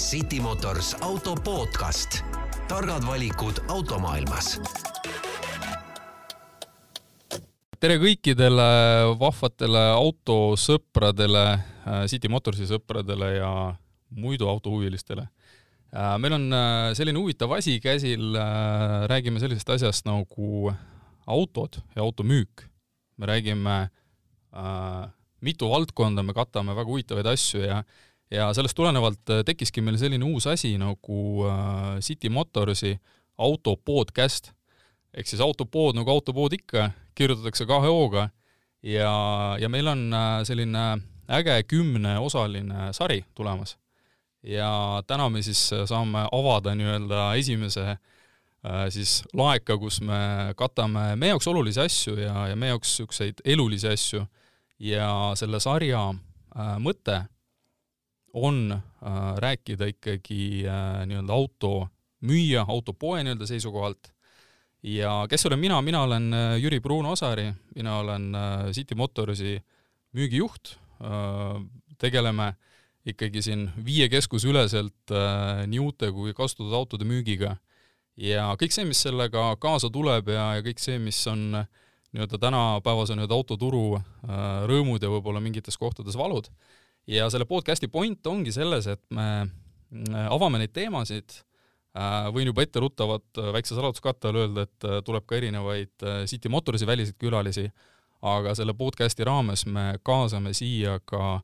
City Motors auto podcast. targad valikud automaailmas tere kõikidele vahvatele autosõpradele, äh, City Motorsi sõpradele ja muidu autohuvilistele. Äh, meil on äh, selline huvitav asi käsil, räägime sellisest asjast nagu autod ja automüük. me räägime mitu valdkonda, me katame väga huvitavaid asju ja ja sellest tulenevalt tekkiski meil selline uus asi nagu City Motorsi auto podcast. Ehk siis autopood nagu autopood ikka, kirjutatakse kahe O-ga. Ja, ja meil on äh, selline äge kümneosaline sari tulemas. ja täna me siis saame avada nii-öelda esimese äh, siis laeka, kus me katame meie jaoks olulisi asju ja, ja meie jaoks niisuguseid elulisi asju. Ja selle sarja äh, mõte on äh, rääkida ikkagi äh, nii-öelda auto müüja, autopoe nii-öelda seisukohalt ja kes olen mina, mina olen äh, Jüri Pruun-Osari, mina olen äh, City Motorsi müügijuht, äh, tegeleme ikkagi siin viie keskuse üleselt nii uute kui kasutatud autode müügiga. ja kõik see, mis sellega kaasa tuleb ja, ja kõik see, mis on nii-öelda tänapäevase nii-öelda autoturu rõõmud ja võib-olla mingites kohtades valud. Ja selle podcasti point ongi selles, et me avame neid teemasid. Äh, võin juba etteruttavalt äh, väikse saladuskatte all öelda, et äh, tuleb ka erinevaid City Motorsi väliseid külalisi, aga selle podcasti raames me kaasame siia ka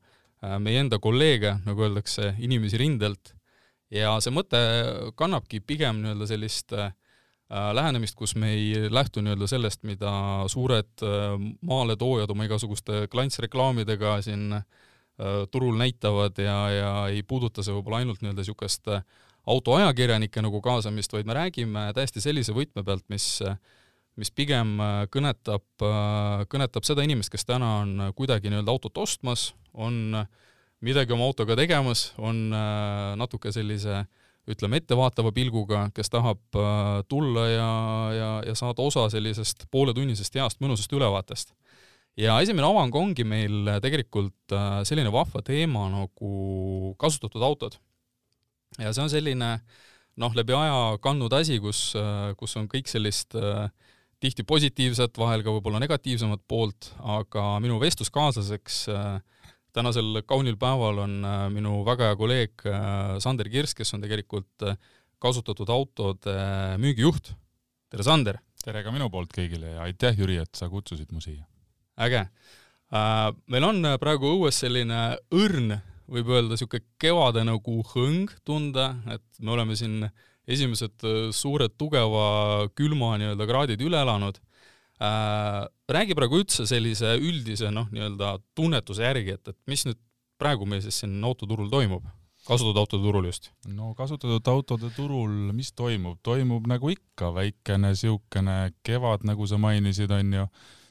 meie enda kolleege, nagu öeldakse, inimesi rindelt, ja see mõte kannabki pigem nii-öelda sellist lähenemist, kus me ei lähtu nii-öelda sellest, mida suured maaletoojad oma igasuguste klantsreklaamidega siin turul näitavad ja, ja ei puuduta see võib-olla ainult nii-öelda niisugust autoajakirjanike nagu kaasamist, vaid me räägime täiesti sellise võtme pealt, mis mis pigem kõnetab, kõnetab seda inimest, kes täna on kuidagi nii-öelda autot ostmas, on midagi oma autoga tegemas, on natuke sellise ütleme, ettevaatava pilguga, kes tahab tulla ja, ja, ja saada osa sellisest pooletunnisest heast mõnusast ülevaatest. Ja esimene avang ongi meil tegelikult selline vahva teema nagu kasutatud autod ja see on selline noh, läbi aja kandnud asi, kus, kus on kõik sellist äh, tihti positiivset, vahel ka võib-olla negatiivsemat poolt, aga minu vestluskaaslaseks äh, tänasel kaunil päeval on äh, minu väga hea kolleeg Sander Kirss, kes on tegelikult kasutatud autode müügijuht. tere, Sander! tere ka minu poolt kõigile ja aitäh, Jüri, et sa kutsusid mu siia! Äge! Meil on praegu õues selline õrn võib öelda niisugune kevade nagu hõng tunda, et me oleme siin esimesed äh, suured tugeva külma nii-öelda kraadid üle elanud äh,. räägi praegu üldse sellise üldise noh, nii-öelda tunnetuse järgi, et, et mis nüüd praegu meil siis siin autoturul toimub? kasutatud autode turul just? no kasutatud autode turul, mis toimub, toimub nagu ikka väikene niisugune kevad, nagu sa mainisid, on ju,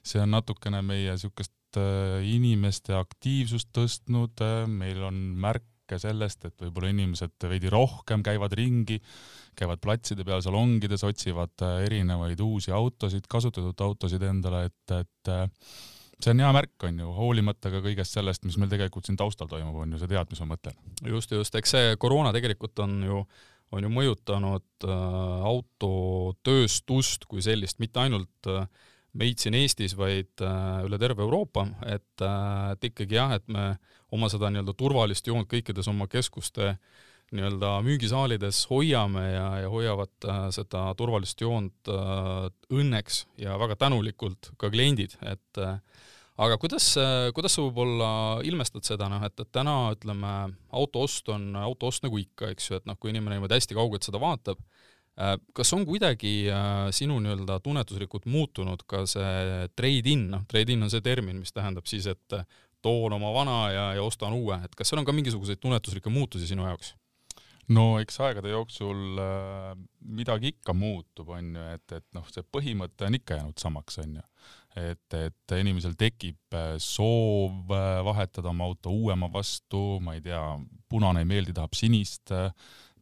see on natukene meie niisugust Äh, inimeste aktiivsust tõstnud, äh, meil on märke sellest, et võib-olla inimesed veidi rohkem käivad ringi, käivad platside peal salongides, otsivad äh, erinevaid uusi autosid, kasutatud autosid endale, et, et see on hea märk, on ju, hoolimata ka kõigest sellest, mis meil tegelikult siin taustal toimub, on ju, sa tead, mis ma mõtlen. just, just, eks see koroona tegelikult on ju, on ju mõjutanud äh, autotööstust kui sellist, mitte ainult äh, meid siin Eestis, vaid äh, üle terve Euroopa, et, äh, et ikkagi jah, et me oma seda nii-öelda turvalist joont kõikides oma keskuste nii-öelda müügisaalides hoiame ja, ja hoiavad äh, seda turvalist joont õnneks ja väga tänulikult ka kliendid, et aga kuidas, kuidas sa võib-olla ilmestad seda, noh, et, et täna ütleme, autoost on autoost nagu ikka, eks ju, et noh, kui inimene niimoodi hästi kaugelt seda vaatab, kas on kuidagi äh, sinu nii-öelda tunnetuslikult muutunud ka see trade-in, noh, trade-in on see termin, mis tähendab siis, et toon oma vana ja, ja ostan uue, et kas seal on ka mingisuguseid tunnetuslikke muutusi sinu jaoks? no eks aegade jooksul äh, midagi ikka muutub, on ju, et, et noh, see põhimõte on ikka jäänud samaks, on ju. et, et inimesel tekib soov vahetada oma auto uuema vastu, ma ei tea, punane ei meeldi, tahab sinist äh,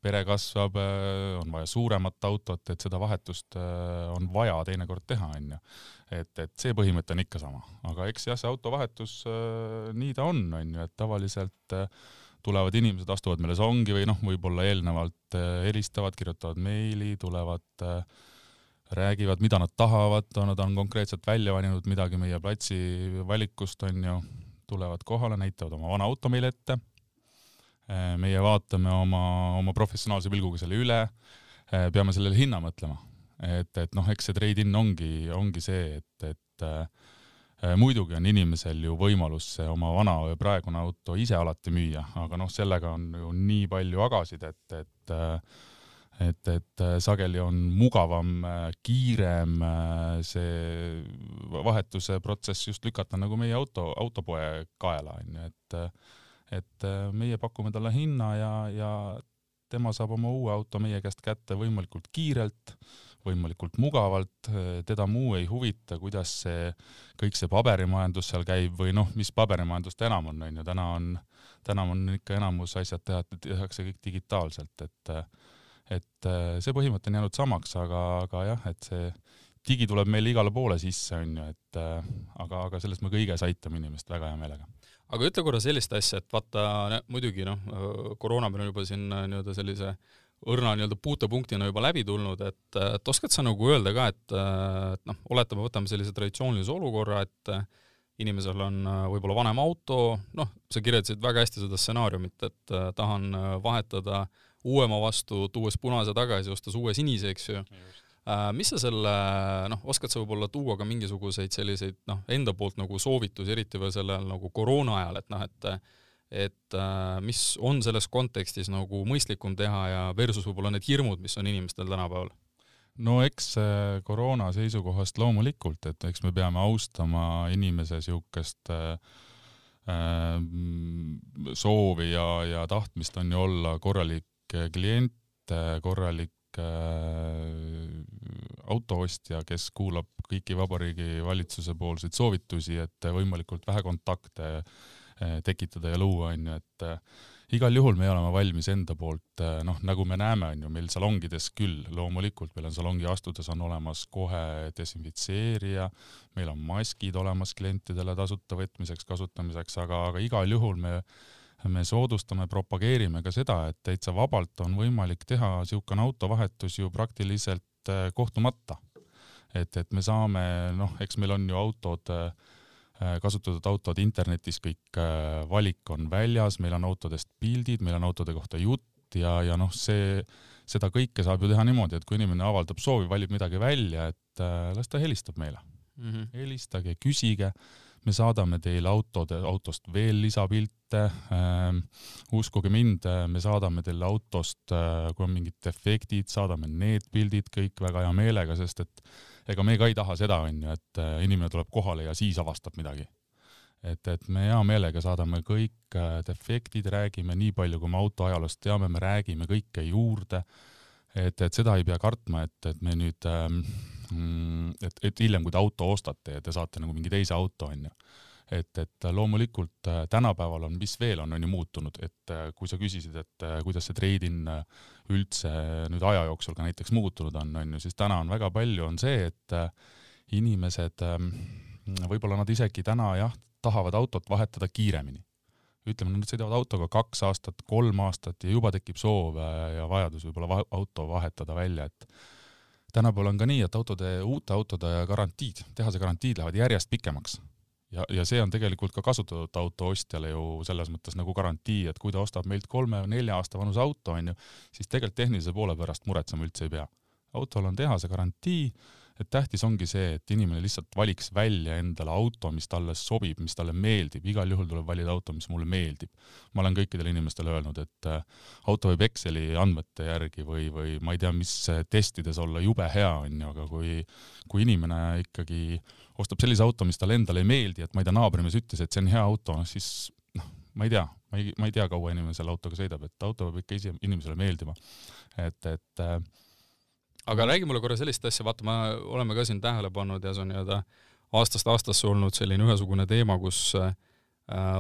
pere kasvab, äh, on vaja suuremat autot, et seda vahetust äh, on vaja teinekord teha, onju. et, et see põhimõte on ikka sama, aga eks jah, see autovahetus äh, nii ta on, onju, et tavaliselt tulevad inimesed, astuvad meile songi või noh, võib-olla eelnevalt helistavad, kirjutavad meili, tulevad räägivad, mida nad tahavad, nad on konkreetselt välja valinud midagi meie platsi valikust, on ju, tulevad kohale, näitavad oma vana auto meile ette. Meie vaatame oma, oma professionaalse pilguga selle üle, peame sellele hinna mõtlema. et, et noh, eks see trade-in ongi, ongi see, et, et äh, muidugi on inimesel ju võimalus see oma vana või praegune auto ise alati müüa, aga noh, sellega on ju nii palju agasid, et, et äh, et, et äh, sageli on mugavam, äh, kiirem äh, see vahetuse protsess just lükata nagu meie auto, autopoe kaela, onju, et et meie pakume talle hinna ja, ja tema saab oma uue auto meie käest kätte võimalikult kiirelt, võimalikult mugavalt, teda muu ei huvita, kuidas see, kõik see paberimajandus seal käib või noh, mis paberimajandust enam on, onju, täna on, täna on ikka enamus asjad teha, tehakse kõik digitaalselt, et et äh, see põhimõte on jäänud samaks, aga, aga jah, et see digi tuleb meile igale poole sisse, on ju, et äh, aga, aga selles me kõiges aitame inimest väga hea meelega. Aga ütle korra sellist asja, et vaata, muidugi noh, koroona meil on juba siin äh, nii-öelda sellise õrna nii-öelda puutepunktina juba läbi tulnud, et, et oskad sa nagu öelda ka, et, et noh, oletame, võtame sellise traditsioonilise olukorra, et inimesel on võib-olla vanem auto, noh, sa kirjeldasid väga hästi seda stsenaariumit, et tahan vahetada uuema vastu, tuues punase tagasi, ostes uue sinise, eks ju. Äh, mis sa selle, noh, oskad sa võib-olla tuua ka mingisuguseid selliseid noh, enda poolt nagu soovitusi, eriti veel sellel nagu koroona ajal, et noh, et et äh, mis on selles kontekstis nagu mõistlikum teha ja versus võib-olla need hirmud, mis on inimestel tänapäeval? no eks koroona seisukohast loomulikult, et eks me peame austama inimese niisugust äh, äh, soovi ja, ja tahtmist on ju olla korralik klient, korralik äh, autoostja, kes kuulab kõiki Vabariigi Valitsuse poolseid soovitusi, et võimalikult vähe kontakte äh, tekitada ja luua, on ju, et äh, igal juhul me oleme valmis enda poolt, noh, nagu me näeme, on ju, meil salongides küll, loomulikult meil on salongi astudes on olemas kohe desinfitseerija, meil on maskid olemas klientidele tasuta võtmiseks, kasutamiseks, aga, aga igal juhul me me soodustame, propageerime ka seda, et täitsa vabalt on võimalik teha niisugune autovahetus ju praktiliselt äh, kohtumata. et, et me saame, noh, eks meil on ju autod, äh, kasutatud autod internetis, kõik äh, valik on väljas, meil on autodest pildid, meil on autode kohta jutt ja, ja noh, see, seda kõike saab ju teha niimoodi, et kui inimene avaldab soovi, valib midagi välja, et las ta helistab meile mm. -hmm. helistage, küsige me saadame teile autode, autost veel lisapilte äh,. uskuge mind, äh, me saadame teile autost äh,, kui on mingid defektid, saadame need pildid kõik väga hea meelega, sest et ega me ka ei taha seda, on ju, et äh, inimene tuleb kohale ja siis avastab midagi. et, et me hea meelega saadame kõik äh, defektid, räägime nii palju, kui me auto ajaloost teame, me räägime kõike juurde. et, et seda ei pea kartma, et, et me nüüd ähm, et, et hiljem, kui te auto ostate ja te saate nagu mingi teise auto, onju. et, et loomulikult äh, tänapäeval on, mis veel on, on ju muutunud, et äh, kui sa küsisid, et äh, kuidas see trade-in üldse nüüd aja jooksul ka näiteks muutunud on, on ju, siis täna on väga palju, on see, et inimesed, ähm, võib-olla nad isegi täna jah, tahavad autot vahetada kiiremini ütleme, nad sõidavad autoga kaks aastat, kolm aastat ja juba tekib soov ja vajadus võib-olla auto vahetada välja, et tänapäeval on ka nii, et autode, uute autode garantiid, tehase garantiid lähevad järjest pikemaks. ja, ja see on tegelikult ka kasutatud auto ostjale ju selles mõttes nagu garantii, et kui ta ostab meilt kolme-nelja aasta vanuse auto, on ju, siis tegelikult tehnilise poole pärast muretsema üldse ei pea. autol on tehase garantii et tähtis ongi see, et inimene lihtsalt valiks välja endale auto, mis talle sobib, mis talle meeldib, igal juhul tuleb valida auto, mis mulle meeldib. ma olen kõikidele inimestele öelnud, et äh, auto võib Exceli andmete järgi või, või ma ei tea, mis testides olla jube hea, onju, aga kui, kui inimene ikkagi ostab sellise auto, mis talle endale ei meeldi, et ma ei tea, naabrimees ütles, et see on hea auto, noh siis noh, ma ei tea, ma ei, ma ei tea, kaua inimene selle autoga sõidab, et auto peab ikka ise inimesele meeldima. et, et äh, aga räägi mulle korra sellist asja, vaata, me oleme ka siin tähele pannud ja see on nii-öelda aastast aastasse olnud selline ühesugune teema, kus äh,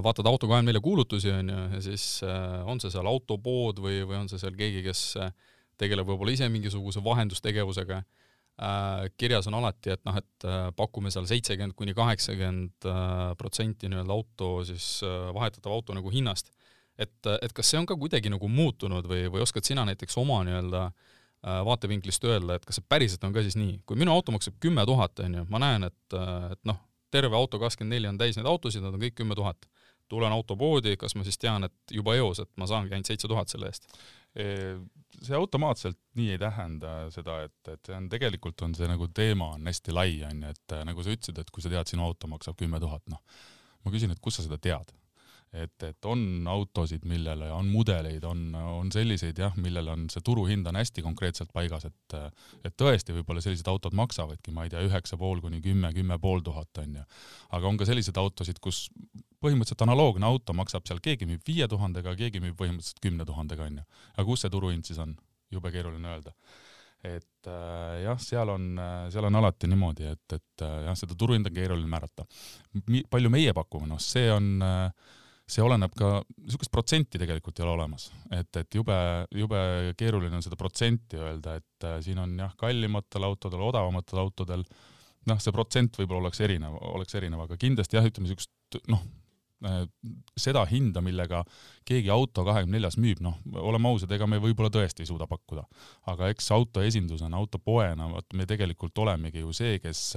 vaatad autoga ainult meile kuulutusi, on ju, ja siis äh, on see seal autopood või, või on see seal keegi, kes äh, tegeleb võib-olla ise mingisuguse vahendustegevusega äh,, kirjas on alati, et noh, et äh, pakume seal seitsekümmend kuni kaheksakümmend äh, protsenti nii-öelda auto siis äh, vahetatav auto nagu hinnast. Et, et kas see on ka kuidagi nagu muutunud või, või oskad sina näiteks oma nii-öelda äh, vaatevinklist öelda, et kas see päriselt on ka siis nii, kui minu auto maksab kümme tuhat, on ju, ma näen, et, et noh, terve auto kakskümmend neli on täis neid autosid, nad on kõik kümme tuhat. tulen autopoodi, kas ma siis tean, et juba eos, et ma saangi ainult seitse tuhat selle eest? see automaatselt nii ei tähenda seda, et, et see on tegelikult on see nagu teema on hästi lai onju, et nagu sa ütlesid, et kui sa tead, sinu auto maksab kümme tuhat, noh. ma küsin, et kust sa seda tead? Et, et on autosid, millele on mudeleid, on, on selliseid jah, millel on see turuhind on hästi konkreetselt paigas, et et tõesti, võib-olla sellised autod maksavadki, ma ei tea, üheksa pool kuni kümme, kümme pool tuhat onju. aga on ka selliseid autosid, kus põhimõtteliselt analoogne auto maksab seal, keegi müüb viie tuhandega, keegi müüb põhimõtteliselt kümne tuhandega onju. aga kus see turuhind siis on? jube keeruline öelda et äh, jah, seal on, seal on alati niimoodi, et, et äh, jah, seda turuhinda on keeruline määrata. palju meie pakume, noh, see on äh, see oleneb ka, niisugust protsenti tegelikult ei ole olemas, et, et jube, jube keeruline on seda protsenti öelda, et äh, siin on jah, kallimatel autodel, odavamatel autodel, noh, see protsent võib-olla oleks erinev, oleks erinev, aga kindlasti jah, ütleme niisugust noh, äh, seda hinda, millega keegi auto kahekümne neljas müüb, noh, oleme ausad, ega me võib-olla tõesti ei suuda pakkuda. aga eks autoesindusena, autopoena, vot me tegelikult olemegi ju see, kes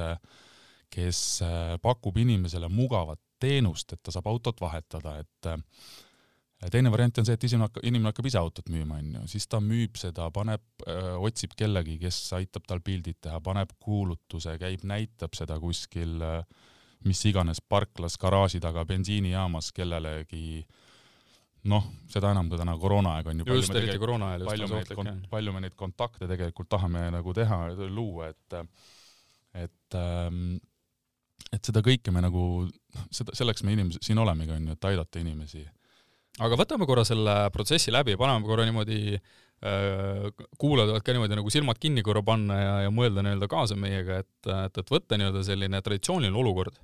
kes äh, pakub inimesele mugavat teenust, et ta saab autot vahetada, et äh, teine variant on see, et inimene hakkab, inimene hakkab ise autot müüma, onju, siis ta müüb seda, paneb, äh, otsib kellegi, kes aitab tal pildid teha, paneb kuulutuse, käib, näitab seda kuskil mis iganes parklas, garaaži taga, bensiinijaamas kellelegi noh, seda enam, kui täna koroonaaeg on ju. just, eriti koroona ajal. palju me neid, palju me neid kontakte tegelikult tahame nagu teha, luua, et, et ähm, et seda kõike me nagu, noh, seda, selleks me inimesed siin olemegi, on ju, et aidata inimesi. aga võtame korra selle protsessi läbi, paneme korra niimoodi äh, kuulajad võivad ka niimoodi nagu silmad kinni korra panna ja, ja mõelda nii-öelda kaasa meiega, et, et, et võtta nii-öelda selline traditsiooniline olukord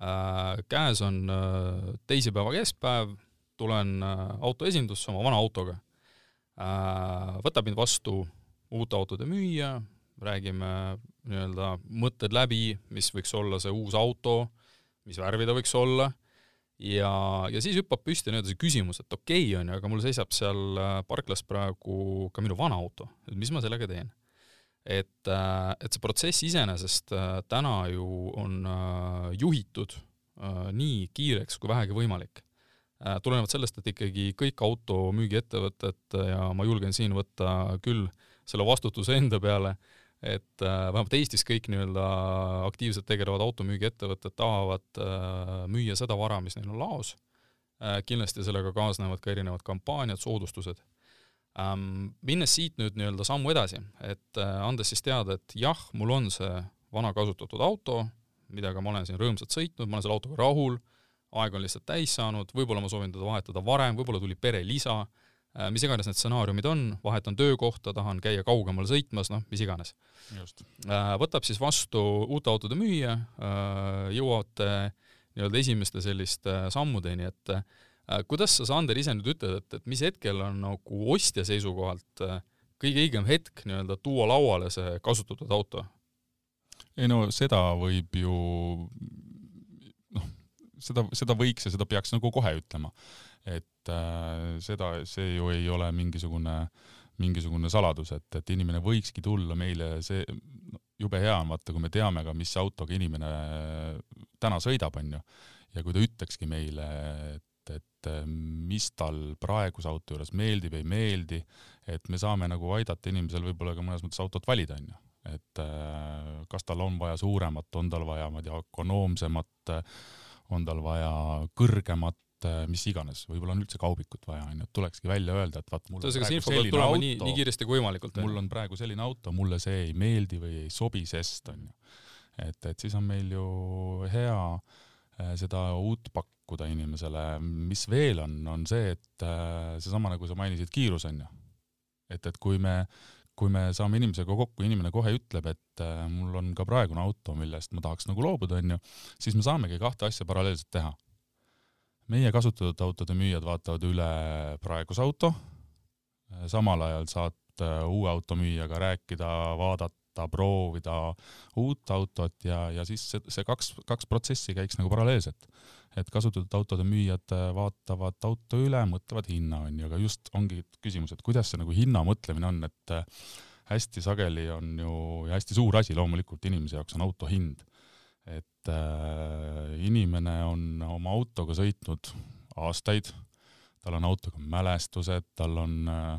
äh,. käes on äh, teisipäeva keskpäev, tulen autoesindusse oma vana autoga võtab mind vastu uute autode müüja, räägime nii-öelda mõtted läbi, mis võiks olla see uus auto, mis värvi ta võiks olla, ja, ja siis hüppab püsti nii-öelda see küsimus, et okei okay,, on ju, aga mul seisab seal äh, parklas praegu ka minu vana auto, et mis ma sellega teen? et, äh, et see protsess iseenesest äh, täna ju on juhitud nii kiireks kui vähegi võimalik. tulenevalt sellest, et ikkagi kõik automüügiettevõtted ja ma julgen siin võtta küll selle vastutuse enda peale, et äh, vähemalt Eestis kõik nii-öelda aktiivselt tegelevad automüügiettevõtted tahavad äh, müüa seda vara, mis neil on laos äh,. kindlasti sellega kaasnevad ka erinevad kampaaniad, soodustused ähm,. minnes siit nüüd nii-öelda sammu edasi, et äh, andes siis teada, et jah, mul on see vana kasutatud auto, millega ma olen siin rõõmsalt sõitnud, ma olen selle autoga rahul, aeg on lihtsalt täis saanud, võib-olla ma soovin teda vahetada varem, võib-olla tuli perelisa äh,, mis iganes need stsenaariumid on, vahetan töökohta, tahan käia kaugemal sõitmas, noh, mis iganes Äh, võtab siis vastu uute autode müüja, äh, jõuate nii-öelda esimeste selliste sammudeni, et äh, kuidas sa, Sander, ise nüüd ütled, et, et mis hetkel on nagu ostja seisukohalt kõige õigem hetk nii-öelda tuua lauale see kasutatud auto? ei no seda võib ju noh, seda, seda võiks ja seda peaks nagu kohe ütlema. Et äh, seda, see ju ei ole mingisugune äh, mingisugune saladus, et, et inimene võikski tulla meile, see jube hea on vaata, kui me teame ka, mis autoga inimene täna sõidab, onju. ja kui ta ütlekski meile, et, et mis tal praeguse auto juures meeldib, ei meeldi, et me saame nagu aidata inimesel võib-olla ka mõnes mõttes autot valida, onju. et kas tal on vaja suuremat, on tal vaja, ma ei tea, ökonoomsemat, on tal vaja kõrgemat Äh, mis iganes, võib-olla on üldse kaubikut vaja, onju, et tulekski välja öelda, et vaat mul info peab tulema auto, nii, nii kiiresti kui võimalikult. mul on praegu selline auto, mulle see ei meeldi või ei sobi, sest onju. et, et siis on meil ju hea äh, seda uut pakkuda inimesele, mis veel on, on see, et äh, seesama, nagu sa mainisid, kiirus onju. et, et kui me, kui me saame inimesega kokku, inimene kohe ütleb, et mul on ka praegune auto, millest ma tahaks nagu loobuda, onju, siis me saamegi kahte asja paralleelselt teha meie kasutatud autode müüjad vaatavad üle praeguse auto, samal ajal saad äh, uue auto müüjaga rääkida, vaadata, proovida uut autot ja, ja siis see, see kaks, kaks protsessi käiks nagu paralleelselt. et kasutatud autode müüjad vaatavad auto üle, mõtlevad hinna, onju, aga just ongi küsimus, et kuidas see nagu hinna mõtlemine on, et hästi sageli on ju, ja hästi suur asi loomulikult inimese jaoks on auto hind. Et äh, inimene on oma autoga sõitnud aastaid, tal on autoga mälestused, tal on äh,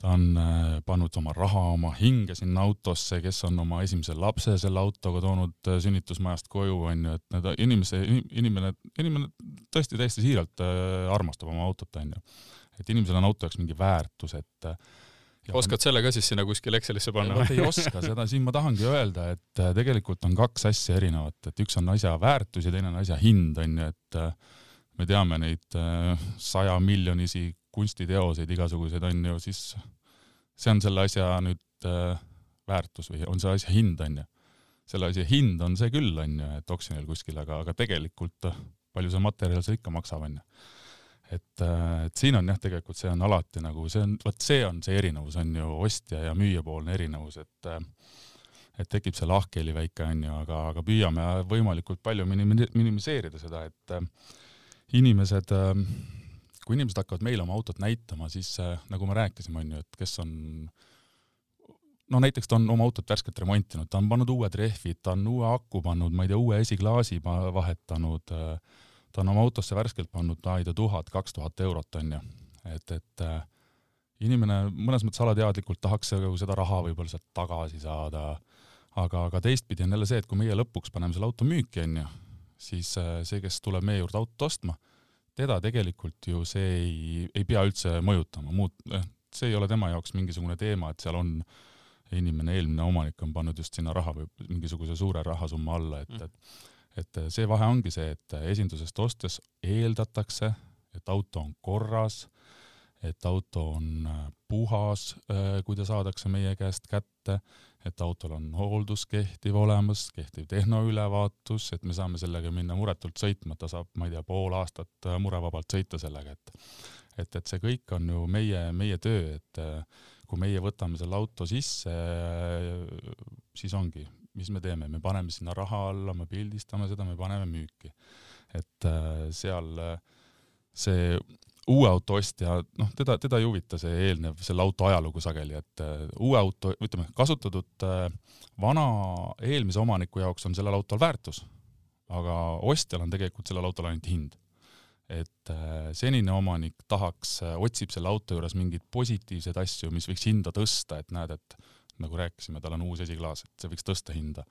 ta on äh, pannud oma raha, oma hinge sinna autosse, kes on oma esimese lapse selle autoga toonud äh, sünnitusmajast koju, onju, et need inimese, inimene, inimene tõesti täiesti siiralt äh, armastab oma autot, onju. et inimesel on auto jaoks mingi väärtus, et oskad selle ka siis sinna kuskile Excelisse panna ei oska, seda siin ma tahangi öelda, et äh, tegelikult on kaks asja erinevat, et üks on asja väärtus ja teine on asja hind, on ju, et äh, me teame neid äh, saja miljonisi kunstiteoseid igasuguseid, on ju, siis see on selle asja nüüd väärtus või on see asja hind, on ju. selle asja hind on see küll, on ju, et oksjonil kuskil, aga, aga tegelikult palju see materjal seal ikka maksab, on ju et, äh, et siin on jah, tegelikult see on alati nagu see on, vot see on see erinevus on ju ostja ja müüjapoolne erinevus, et äh, et tekib see lahkheli väike onju, aga, aga püüame võimalikult palju minim-, minimiseerida seda, et äh, inimesed, kui inimesed hakkavad meile oma autot näitama, siis nagu me rääkisime, onju, et kes on no näiteks ta on oma autot värskelt remontinud, ta on pannud uued rehvid, ta on uue aku pannud, ma ei tea, uue esiklaasi vahetanud äh,, ta on oma autosse värskelt pannud, tea, tuhat, kaks tuhat eurot onju, et, et äh, inimene mõnes mõttes alateadlikult tahaks seda raha võib-olla sealt tagasi saada, aga, aga teistpidi on jälle see, et kui meie lõpuks paneme selle auto müüki onju, siis äh, see, kes tuleb meie juurde autot ostma, teda tegelikult ju see ei, ei pea üldse mõjutama, muud, eh, see ei ole tema jaoks mingisugune teema, et seal on inimene, eelmine omanik on pannud just sinna raha või mingisuguse suure rahasumma alla, et, et et äh, see vahe ongi see, et äh, esindusest ostes eeldatakse, et auto on korras, et auto on äh, puhas, kui ta saadakse meie käest kätte, et autol on hooldus kehtiv olemas, kehtiv tehnoülevaatus, et me saame sellega minna muretult sõitma, ta saab, ma ei tea, pool aastat murevabalt sõita sellega, et et, et see kõik on ju meie, meie töö, et kui meie võtame selle auto sisse, siis ongi, mis me teeme, me paneme sinna raha alla, me pildistame seda, me paneme müüki. et äh, seal äh, see uue auto ostja, noh, teda, teda ei huvita see eelnev, selle auto ajalugu sageli, et uh, uue auto, ütleme, kasutatud vana eelmise omaniku jaoks on sellel autol väärtus, aga ostjal on tegelikult sellel autol ainult hind. et senine omanik tahaks, otsib selle auto juures mingeid positiivseid asju, mis võiks hinda tõsta, et näed, et nagu rääkisime, tal on uus esiklaas, et see võiks tõsta hinda.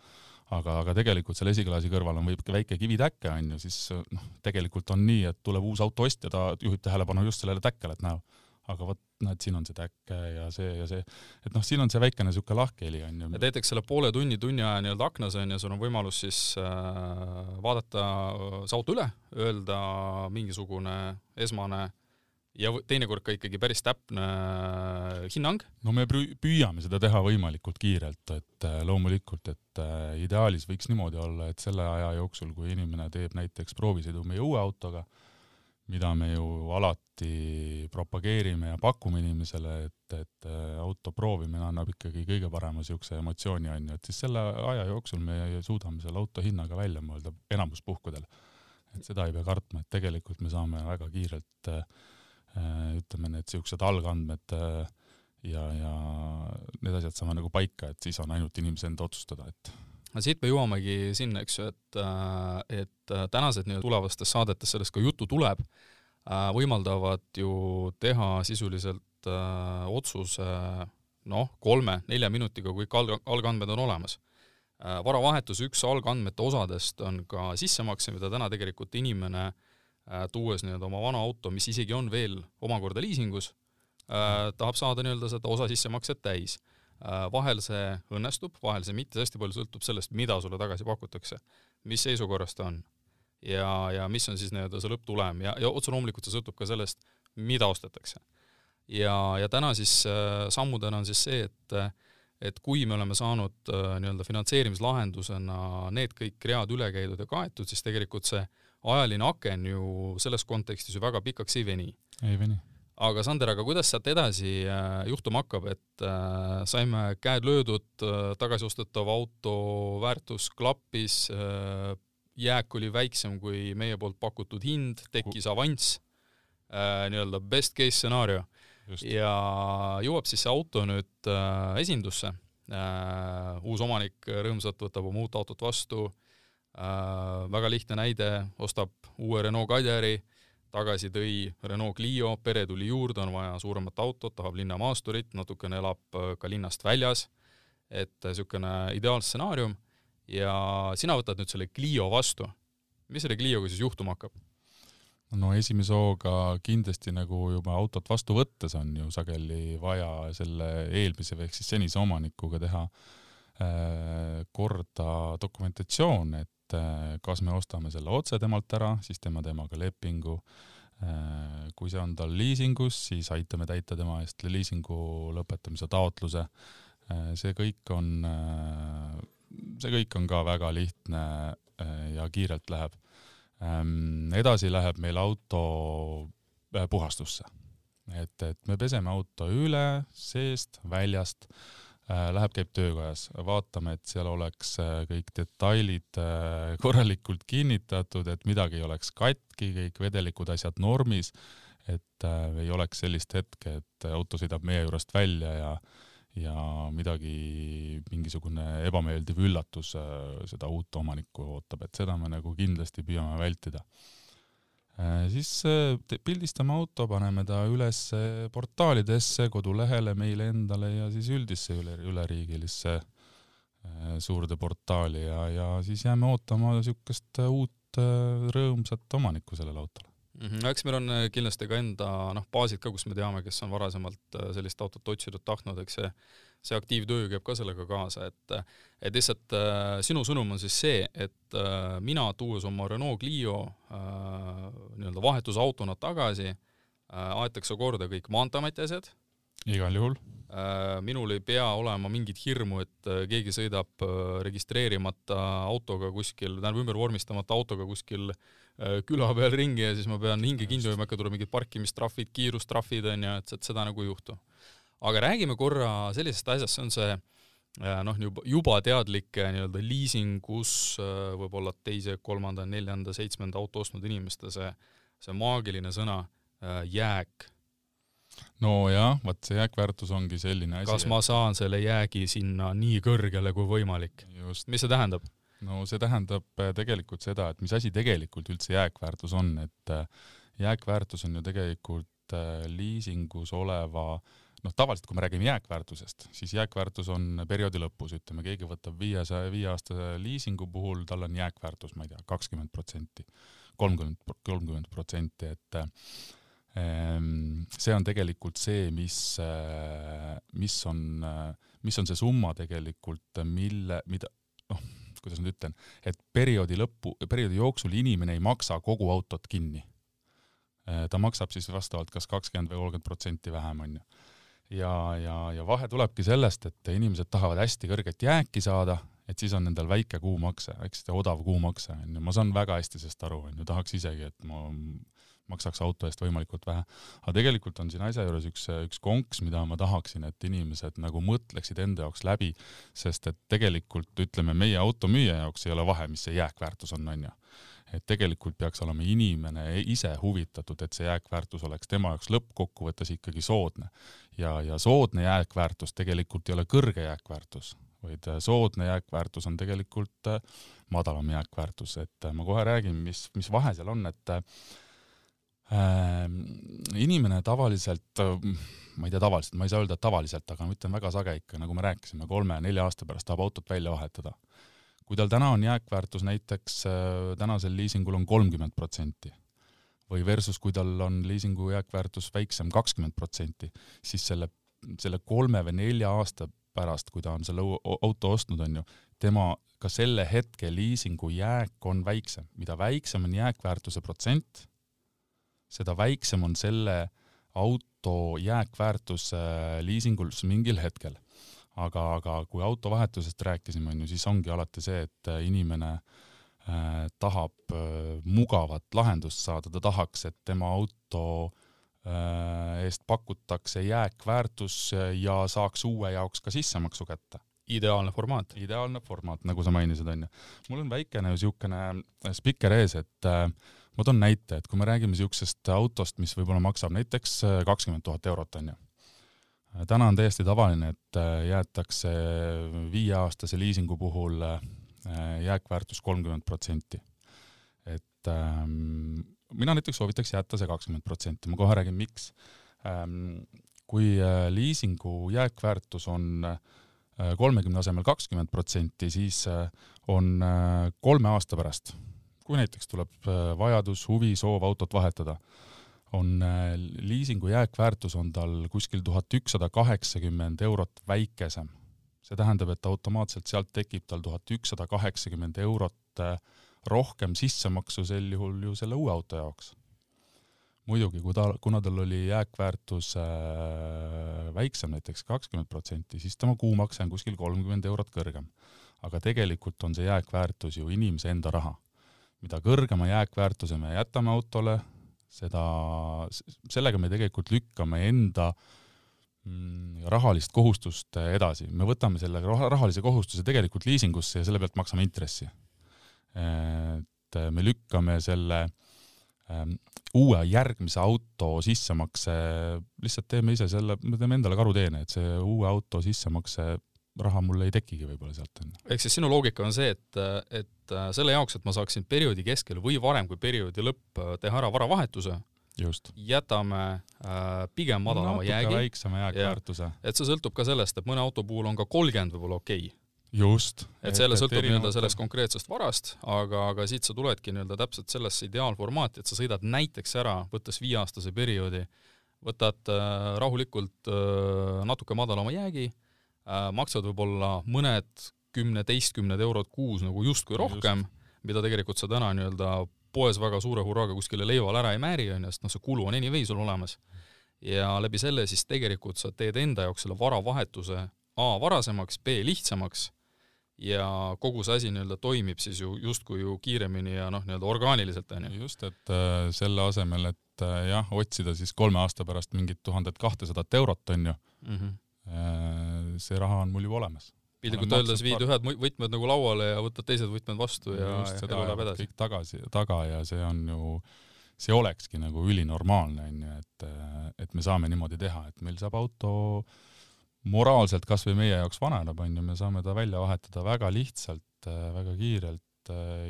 aga, aga tegelikult selle esiklaasi kõrval on võib-olla väike kivitäke on ju, siis noh, tegelikult on nii, et tuleb uus auto ostja, ta juhib tähelepanu just sellele täkkele, et näe, aga vot näed, siin on see täkke ja see ja see, et noh, siin on see väikene niisugune lahkheli on ju. et näiteks selle poole tunni, tunni aja nii-öelda aknas on ju, sul on võimalus siis äh, vaadata see auto üle, öelda mingisugune esmane äh, ja teinekord ka ikkagi päris täpne äh, hinnang. no me püüame seda teha võimalikult kiirelt, et äh, loomulikult, et äh, ideaalis võiks niimoodi olla, et selle aja jooksul, kui inimene teeb näiteks proovisõidu meie uue autoga, mida me ju alati propageerime ja pakume inimesele, et, et auto proovimine annab ikkagi kõige parema niisuguse emotsiooni, on ju, et siis selle aja jooksul me suudame selle auto hinnaga välja mõelda enamus puhkudel. et seda ei pea kartma, et tegelikult me saame väga kiirelt äh, ütleme, need siuksed algandmed äh, ja, ja need asjad saame nagu paika, et siis on ainult inimese enda otsustada, et no siit me jõuamegi sinna, eks ju, et, äh, et tänased nii-öelda tulevastes saadetes sellest ka juttu tuleb, võimaldavad ju teha sisuliselt otsuse noh, kolme-nelja minutiga, kui kõik alg-, algandmed on olemas. varavahetuse üks algandmete osadest on ka sissemakse, mida täna tegelikult inimene äh, Äh, tuues nii-öelda oma vana auto, mis isegi on veel omakorda liisingus, äh, tahab saada nii-öelda seda osa sissemakset täis. Äh, vahel see õnnestub, vahel see mitte, hästi palju sõltub sellest, mida sulle tagasi pakutakse, mis seisukorras ta on ja, ja mis on siis nii-öelda see lõpptulem ja, ja otse loomulikult see sõltub ka sellest, mida ostetakse. ja, ja täna siis äh, sammudena on siis see, et et kui me oleme saanud äh, nii-öelda finantseerimislahendusena need kõik read üle käidud ja kaetud, siis tegelikult see äh, ajaline aken ju selles kontekstis ju väga pikaks ei veni. ei veni. aga Sander, aga kuidas sealt edasi äh, juhtuma hakkab, et äh, saime käed löödud, tagasiostetav auto väärtus klappis, jääk oli väiksem kui meie poolt pakutud hind, tekkis avanss, nii-öelda best case stsenaarium. ja jõuab siis see auto nüüd esindusse, uus omanik rõõmsalt võtab oma uut autot vastu, väga lihtne näide, ostab uue Renault Kadjari tagasi tõi Renault Clio, pere tuli juurde, on vaja suuremat autot, tahab linnamaasturit, natukene elab äh, ka linnast väljas, et niisugune ideaalstsenaarium ja sina võtad nüüd selle Clio vastu. mis selle Clioga siis juhtuma hakkab? no esimese hooga kindlasti nagu juba autot vastu võttes on ju sageli vaja selle eelmise ehk siis senise omanikuga teha äh, korda dokumentatsioon, et et äh, kas me ostame selle otse temalt ära, siis teeme temaga lepingu. Äh, kui see on tal liisingus, siis aitame täita tema eest liisingu lõpetamise taotluse. Äh, see kõik on, see kõik on ka väga lihtne ja kiirelt läheb. Ähm, edasi läheb meil auto puhastusse. et, et me peseme auto üle, seest, väljast läheb, käib töökojas, vaatame, et seal oleks äh, kõik detailid äh, korralikult kinnitatud, et midagi ei oleks katki, kõik vedelikud asjad normis, et ei oleks sellist hetke, et auto sõidab meie juurest välja ja ja midagi, mingisugune ebameeldiv üllatus seda uut omanikku ootab, et seda me nagu kindlasti püüame vältida. Äh, siis äh, pildistame auto, paneme ta üles portaalidesse, kodulehele, meile endale ja siis üldisse üle, üleriigilisse äh, suurde portaali ja, ja siis jääme ootama niisugust uut rõõmsat omanikku sellele autole mm. -hmm. eks meil on kindlasti ka enda noh, baasid ka, kus me teame, kes on varasemalt sellist autot otsinud, tahtnud, eks see see aktiivtöö käib ka sellega kaasa, et et lihtsalt äh, sinu sõnum on siis see, et äh, mina tuues oma Renault Clio äh, nii-öelda vahetusautona tagasi äh,, aetakse korda kõik Maanteeameti asjad. igal juhul äh,. minul ei pea olema mingit hirmu, et äh, keegi sõidab äh, registreerimata autoga kuskil, tähendab ümber vormistamata autoga kuskil äh, küla peal ringi ja siis ma pean hinge kinni hoidma, äkki tuleb mingid parkimistrahvid, kiirustrahvid onju, et, et seda nagu ei juhtu aga räägime korra sellisest asjast, see on see äh, noh, juba, juba teadlike nii-öelda liisingus äh, võib-olla teise, kolmanda, neljanda, seitsmenda auto ostnud inimeste see, see maagiline sõna äh, jääk. nojah, vot see jääkväärtus ongi selline asi. kas ma saan selle jäägi sinna nii kõrgele kui võimalik? mis see tähendab? no see tähendab tegelikult seda, et mis asi tegelikult üldse jääkväärtus on, et jääkväärtus on ju tegelikult liisingus oleva äh, noh, tavaliselt kui me räägime jääkväärtusest, siis jääkväärtus on perioodi lõpus, ütleme, keegi võtab viiesaja, viie aastase liisingu puhul, tal on jääkväärtus, ma ei tea, kakskümmend protsenti, kolmkümmend, kolmkümmend protsenti, et ehm, see on tegelikult see, mis, mis on, mis on see summa tegelikult, mille, mida, noh, kuidas nüüd ütlen, et perioodi lõppu, perioodi jooksul inimene ei maksa kogu autot kinni. ta maksab siis vastavalt kas kakskümmend või kolmkümmend protsenti vähem, onju ja, ja, ja vahe tulebki sellest, et inimesed tahavad hästi kõrget jääki saada, et siis on nendel väike kuumakse, eks see odav kuumakse on ju, ma saan väga hästi sellest aru, on ju, tahaks isegi, et ma maksaks auto eest võimalikult vähe. aga tegelikult on siin asja juures üks, üks konks, mida ma tahaksin, et inimesed nagu mõtleksid enda jaoks läbi, sest et tegelikult ütleme, meie automüüja jaoks ei ole vahe, mis see jääkväärtus on, on ju et tegelikult peaks olema inimene ise huvitatud, et see jääkväärtus oleks tema jaoks lõppkokkuvõttes ikkagi soodne. ja, ja soodne jääkväärtus tegelikult ei ole kõrge jääkväärtus, vaid äh, soodne jääkväärtus on tegelikult äh, madalam jääkväärtus, et äh, ma kohe räägin, mis, mis vahe seal on, et äh, inimene tavaliselt ma ei tea, tavaliselt, ma ei saa öelda, tavaliselt, aga ma ütlen väga sage ikka, nagu me rääkisime, kolme-nelja aasta pärast tahab autot välja vahetada kui tal täna on jääkväärtus näiteks äh, tänasel liisingul on kolmkümmend protsenti või versus kui tal on liisingu jääkväärtus väiksem kakskümmend protsenti, siis selle, selle kolme või nelja aasta pärast, kui ta on selle auto ostnud, on ju, tema ka selle hetke liisingu jääk on väiksem. mida väiksem on jääkväärtuse protsent, seda väiksem on selle auto jääkväärtus liisingul mingil hetkel aga, aga kui autovahetusest rääkisime, on ju, siis ongi alati see, et äh, inimene äh, tahab äh, mugavat lahendust saada, ta tahaks, et tema auto eest pakutakse jääkväärtus ja saaks uue jaoks ka sissemaksu kätte. ideaalne formaat. ideaalne formaat, nagu sa mainisid, onju. mul on väikene niisugune spikker ees, et äh, ma toon näite, et kui me räägime niisugusest autost, mis võib-olla maksab näiteks kakskümmend tuhat eurot, onju täna on täiesti tavaline, et jäetakse viieaastase liisingu puhul jääkväärtus kolmkümmend protsenti. et ähm, mina näiteks soovitaks jätta see kakskümmend protsenti, ma kohe räägin, miks ähm,. kui äh, liisingu jääkväärtus on äh, kolmekümne asemel kakskümmend protsenti, siis äh, on äh, kolme aasta pärast, kui näiteks tuleb äh, vajadus, huvi, soov autot vahetada, on äh, liisingu jääkväärtus on tal kuskil tuhat ükssada kaheksakümmend eurot väikesem see tähendab, et automaatselt sealt tekib tal tuhat ükssada kaheksakümmend eurot äh, rohkem sissemaksu sel juhul ju selle uue auto jaoks. muidugi, kui ta, kuna tal oli jääkväärtus äh, väiksem, näiteks kakskümmend protsenti, siis tema kuumakse on kuskil kolmkümmend eurot kõrgem. aga tegelikult on see jääkväärtus ju inimese enda raha. mida kõrgema jääkväärtuse me jätame autole, seda, sellega me tegelikult lükkame enda Mm, rahalist kohustust edasi, me võtame selle rahalise kohustuse tegelikult liisingusse ja selle pealt maksame intressi. et me lükkame selle ähm, uue järgmise auto sissemakse, lihtsalt teeme ise selle, me teeme endale karuteene, et see uue auto sissemakse raha mul ei tekigi võib-olla sealt onju. ehk siis sinu loogika on see, et, et äh, selle jaoks, et ma saaksin perioodi keskel või varem kui perioodi lõpp teha ära varavahetuse just. jätame äh, pigem madalama natuke jäägi. väiksema jääkväärtuse. et see sõltub ka sellest, et mõne auto puhul on ka kolmkümmend võib-olla okei okay. just. et see jälle sõltub nii-öelda sellest konkreetsest varast, aga, aga siit sa tuledki nii-öelda täpselt sellesse ideaalformaati, et sa sõidad näiteks ära, võttes viieaastase perioodi, võtad äh, rahulikult äh, natuke madalama jäägi äh,, maksad võib-olla mõned kümne-teistkümned eurod kuus nagu justkui rohkem just., mida tegelikult sa täna nii-öelda poes väga suure hurraaga kuskile leival ära ei määri, onju, sest noh, see kulu on anyway sul olemas. ja läbi selle siis tegelikult sa teed enda jaoks selle varavahetuse A varasemaks, B lihtsamaks ja kogu see asi nii-öelda toimib siis ju justkui ju kiiremini ja noh, nii-öelda orgaaniliselt, onju. just, et äh, selle asemel, et äh, jah, otsida siis kolme aasta pärast mingit tuhandet kahtesadat eurot, onju mm, -hmm. äh, see raha on mul juba olemas piltlikult öeldes viid ühed võtmed nagu lauale ja võtad teised võtmed vastu ja, ja elu läheb edasi. kõik tagasi, taga ja see on ju, see olekski nagu ülinormaalne, on ju, et, et me saame niimoodi teha, et meil saab auto moraalselt kas või meie jaoks vananeb, on ju, me saame ta välja vahetada väga lihtsalt, väga kiirelt,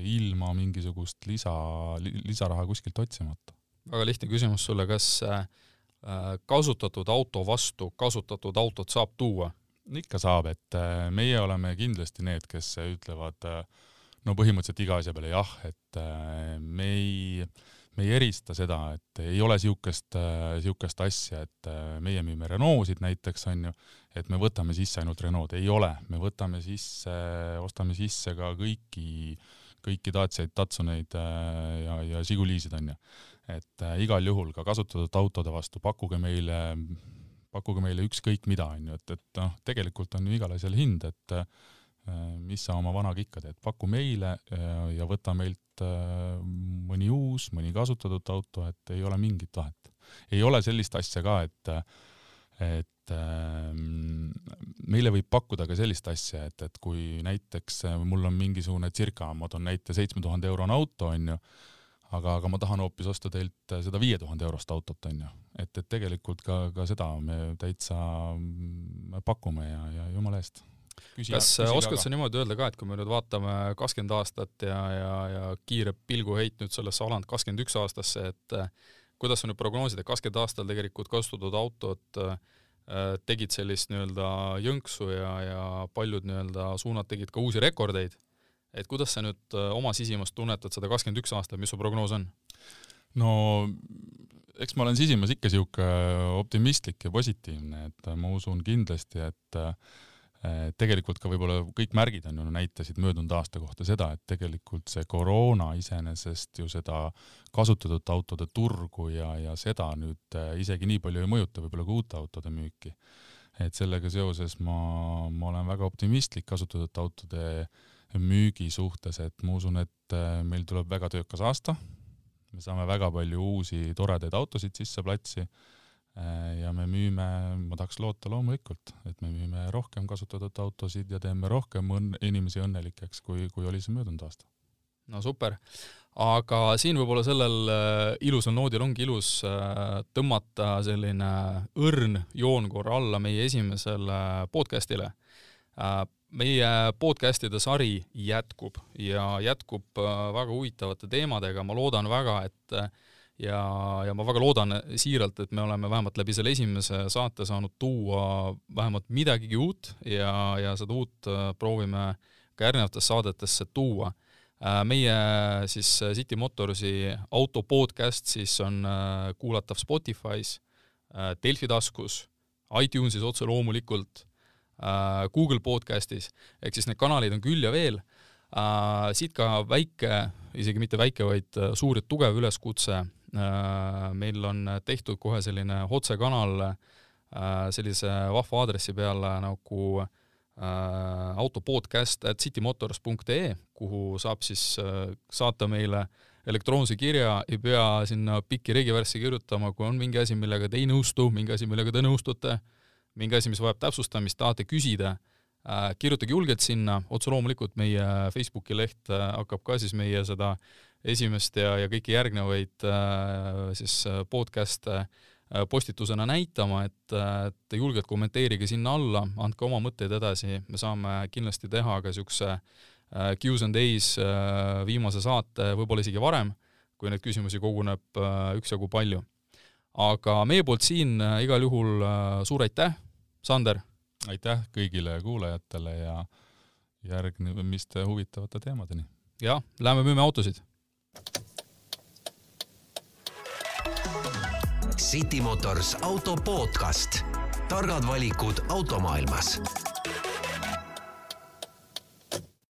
ilma mingisugust lisa, lisaraha kuskilt otsimata. väga lihtne küsimus sulle, kas äh, kasutatud auto vastu kasutatud autot saab tuua? Ikka saab, et äh, meie oleme kindlasti need, kes ütlevad äh, no põhimõtteliselt iga asja peale jah, et äh, me ei, me ei erista seda, et ei ole niisugust, niisugust asja, et meie müüme Renault'sid näiteks, on ju, et me võtame sisse ainult Renault, ei ole, me võtame sisse, ostame sisse ka kõiki, kõiki Daciaid, Datsuneid ja, ja Žigulisid, on ju. et igal juhul ka kasutatud autode vastu pakkuge meile pakkuge meile ükskõik mida, on ju, et, et noh, tegelikult on ju igal asjal hind, et äh, mis sa oma vanaga ikka teed, paku meile äh, ja võta meilt äh, mõni uus, mõni kasutatud auto, et ei ole mingit vahet. ei ole sellist asja ka, et, et meile võib pakkuda ka sellist asja, et, et kui näiteks mul on mingisugune circa, ma toon näite, seitsme tuhande eurone auto, on ju, aga, aga ma tahan hoopis osta teilt seda viie tuhande eurost autot, on ju. et, et tegelikult ka, ka seda me täitsa mm, pakume ja, ja jumala eest. kas küsige oskad sa niimoodi öelda ka, et kui me nüüd vaatame kakskümmend aastat ja, ja, ja kiire pilguheit nüüd sellesse alanud kakskümmend üks aastasse, et äh, kuidas sa nüüd prognoosid, et kakskümmend aastal tegelikult kasutatud autod äh, tegid sellist nii-öelda jõnksu ja, ja paljud nii-öelda suunad tegid ka uusi rekordeid et kuidas sa nüüd äh, oma sisimas tunnetad seda kakskümmend üks aastat, mis su prognoos on? no eks ma olen sisimas ikka sihuke optimistlik ja positiivne, et ma usun kindlasti, et tegelikult ka võib-olla kõik märgid on ju näitasid möödunud aasta kohta seda, et tegelikult see koroona iseenesest ju seda kasutatud autode turgu ja, ja seda nüüd äh, isegi nii palju ei mõjuta võib-olla ka uute autode müüki. et sellega seoses ma, ma olen väga optimistlik kasutatud autode äh, müügi suhtes, et ma usun, et äh, meil tuleb väga töökas aasta. me saame väga palju uusi toredaid autosid sisse platsi äh, ja me müüme, ma tahaks loota loomulikult, et me müüme rohkem kasutatud autosid ja teeme rohkem õnn-, inimesi õnnelikeks, kui, kui oli see möödunud aasta. no super, aga siin võib-olla sellel äh, ilusal noodil ongi ilus tõmmata selline õrn joon korra alla meie esimesele podcast'ile meie podcast'ide sari jätkub ja jätkub väga huvitavate teemadega, ma loodan väga, et ja, ja ma väga loodan siiralt, et me oleme vähemalt läbi selle esimese saate saanud tuua vähemalt midagigi uut ja, ja seda uut proovime ka järgnevatesse saadetesse tuua. Äh, meie siis äh, City Motorsi auto podcast siis on äh, kuulatav Spotify's, Delfi taskus, iTunesis otse loomulikult, Google podcastis, ehk siis need kanalid on küll ja veel. siit ka väike, isegi mitte väike, vaid suur ja tugev üleskutse. meil on tehtud kohe selline otsekanal sellise vahva aadressi peale nagu äh, äh, autopodcast at citymotors.ee, kuhu saab siis äh, saata meile elektroonse kirja, ei pea sinna pikki regivärssi kirjutama, kui on mingi asi, millega te ei nõustu, mingi asi, millega te nõustute, mingi asi, mis vajab täpsustamist, tahate küsida äh,, kirjutage julgelt sinna, otse loomulikult meie Facebooki leht äh, hakkab ka siis meie seda esimest ja, ja kõiki järgnevaid äh, siis podcast'e postitusena näitama, et, et julgelt kommenteerige sinna alla, andke oma mõtteid edasi, me saame kindlasti teha ka niisuguse Q's and A's viimase saate, võib-olla isegi varem, kui neid küsimusi koguneb üksjagu palju. aga meie poolt siin igal juhul suur aitäh, Sander! aitäh kõigile kuulajatele ja järgnemiste huvitavate teemadeni! jah, lähme müüme autosid! City Motors auto podcast. targad valikud automaailmas